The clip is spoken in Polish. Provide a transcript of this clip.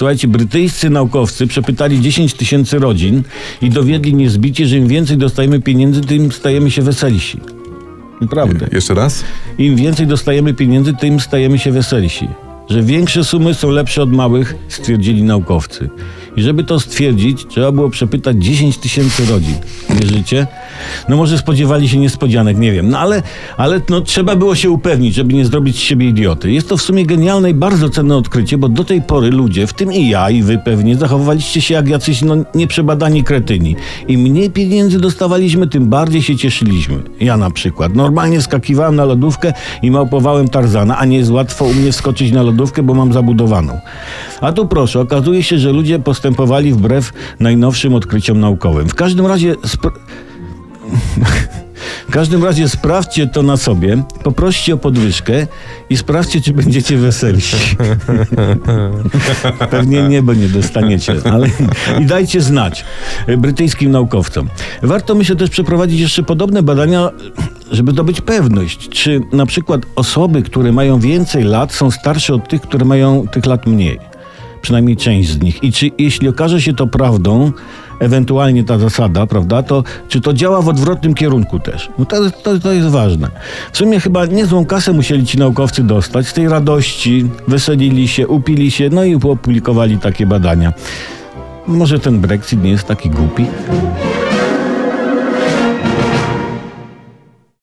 Słuchajcie, brytyjscy naukowcy przepytali 10 tysięcy rodzin i dowiedli niezbicie, że im więcej dostajemy pieniędzy, tym stajemy się weselsi. Naprawdę. Jeszcze raz? Im więcej dostajemy pieniędzy, tym stajemy się weselsi. Że większe sumy są lepsze od małych, stwierdzili naukowcy. I żeby to stwierdzić, trzeba było przepytać 10 tysięcy rodzin. Wierzycie? No może spodziewali się niespodzianek, nie wiem. No ale, ale no, trzeba było się upewnić, żeby nie zrobić z siebie idioty. Jest to w sumie genialne i bardzo cenne odkrycie, bo do tej pory ludzie, w tym i ja, i wy pewnie, zachowywaliście się jak jacyś no, nieprzebadani kretyni. Im mniej pieniędzy dostawaliśmy, tym bardziej się cieszyliśmy. Ja na przykład. Normalnie skakiwałem na lodówkę i małpowałem Tarzana, a nie jest łatwo u mnie wskoczyć na lodówkę, bo mam zabudowaną. A tu proszę, okazuje się, że ludzie postępowali wbrew najnowszym odkryciom naukowym. W każdym razie... Spr- w każdym razie sprawdźcie to na sobie, poproście o podwyżkę i sprawdźcie, czy będziecie weselsi. Pewnie nie, bo nie dostaniecie, ale i dajcie znać brytyjskim naukowcom. Warto myślę też przeprowadzić jeszcze podobne badania, żeby zdobyć pewność, czy na przykład osoby, które mają więcej lat, są starsze od tych, które mają tych lat mniej. Przynajmniej część z nich. I czy jeśli okaże się to prawdą, ewentualnie ta zasada, prawda, to czy to działa w odwrotnym kierunku też? No to, to, to jest ważne. W sumie chyba niezłą kasę musieli ci naukowcy dostać. Z tej radości weselili się, upili się, no i opublikowali takie badania. Może ten Brexit nie jest taki głupi?